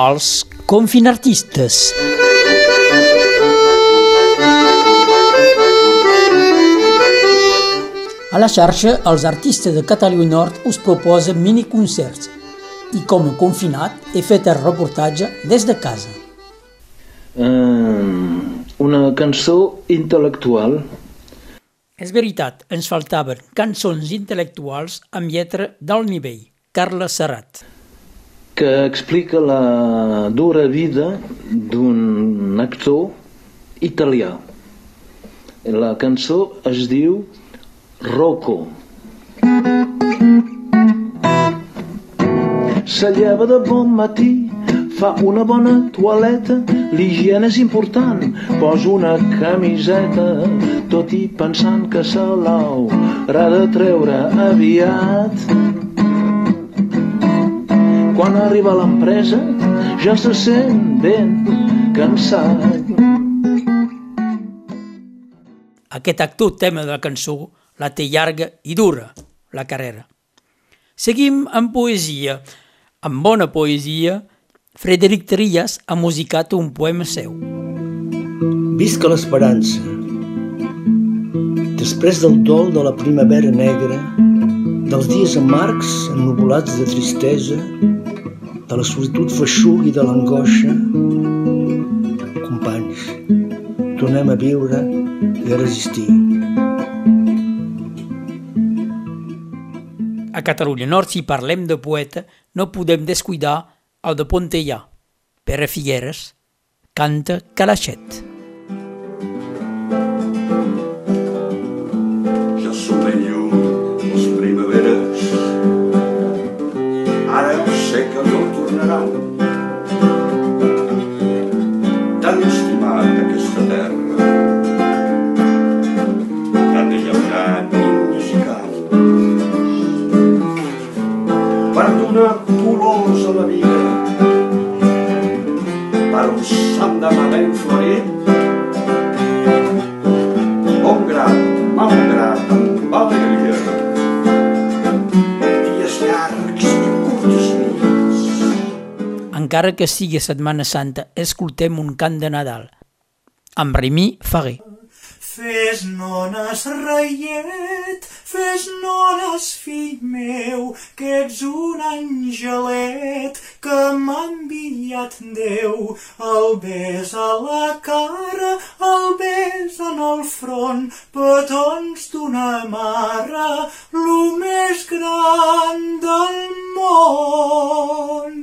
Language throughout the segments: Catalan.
els confinartistes. A la xarxa, els artistes de Catalunya Nord us proposen miniconcerts i com a confinat he fet el reportatge des de casa. Um, una cançó intel·lectual. És veritat, ens faltaven cançons intel·lectuals amb lletra del nivell. Carla Serrat. Que explica la dura vida d'un actor italià. La cançó es diu Rocco. Se lleva de bon matí, fa una bona toaleta, l'higiene és important, posa una camiseta, tot i pensant que se l'haurà de treure aviat. Quan arriba a l'empresa ja se sent ben cansat. Aquest actor tema de la cançó la té llarga i dura, la carrera. Seguim amb poesia. Amb bona poesia, Frederic Trias ha musicat un poema seu. Visca l'esperança. Després del dol de la primavera negra, dels dies amargs ennubulats de tristesa, de la solitud feixuga i de l'angoixa, companys, tornem a viure i a resistir. A Catalunya Nord, si parlem de poeta, no podem descuidar el de Pontellà. Pere Figueres canta Calaixet. Madent florit bon grat, mal grat, amb alegria. Dies llargs i curtes nits. Encara que sigui Setmana Santa, escoltem un cant de Nadal amb Remi Ferrer. Fes nones, reiet, fes nones, fill meu, que ets un angelet que m'ha enviat Déu. El bes a la cara, el bes en el front, petons d'una mare, lo més gran del món.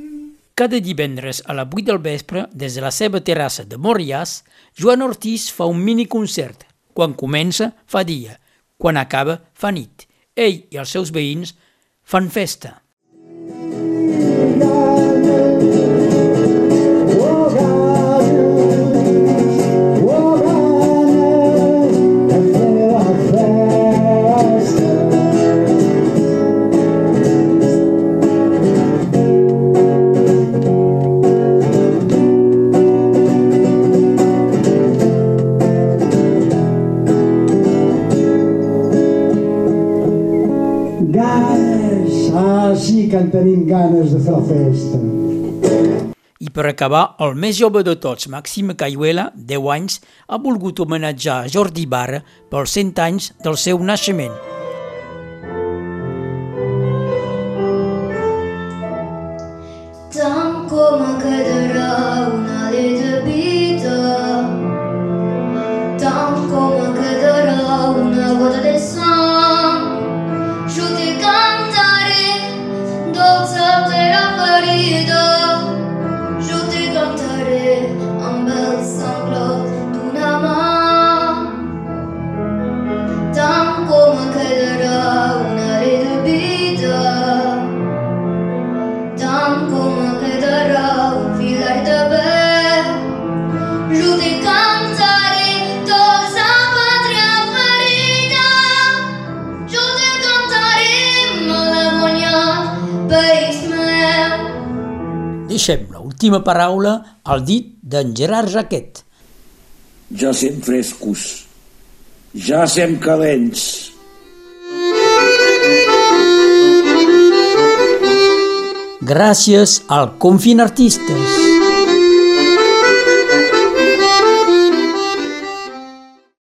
Cada divendres a la 8 del vespre, des de la seva terrassa de Moriàs, Joan Ortiz fa un miniconcert. Quan comença, fa dia. Quan acaba, fa nit. Ell i els seus veïns fan festa. Sí que en tenim ganes de fer la festa. I per acabar, el més jove de tots, Maxime Cayuela, 10 anys, ha volgut homenatjar Jordi Barra pels 100 anys del seu naixement. Deixem l'última paraula al dit d'en Gerard Jaquet. Ja sem frescos, ja sem calents. Gràcies al Confin Artistes.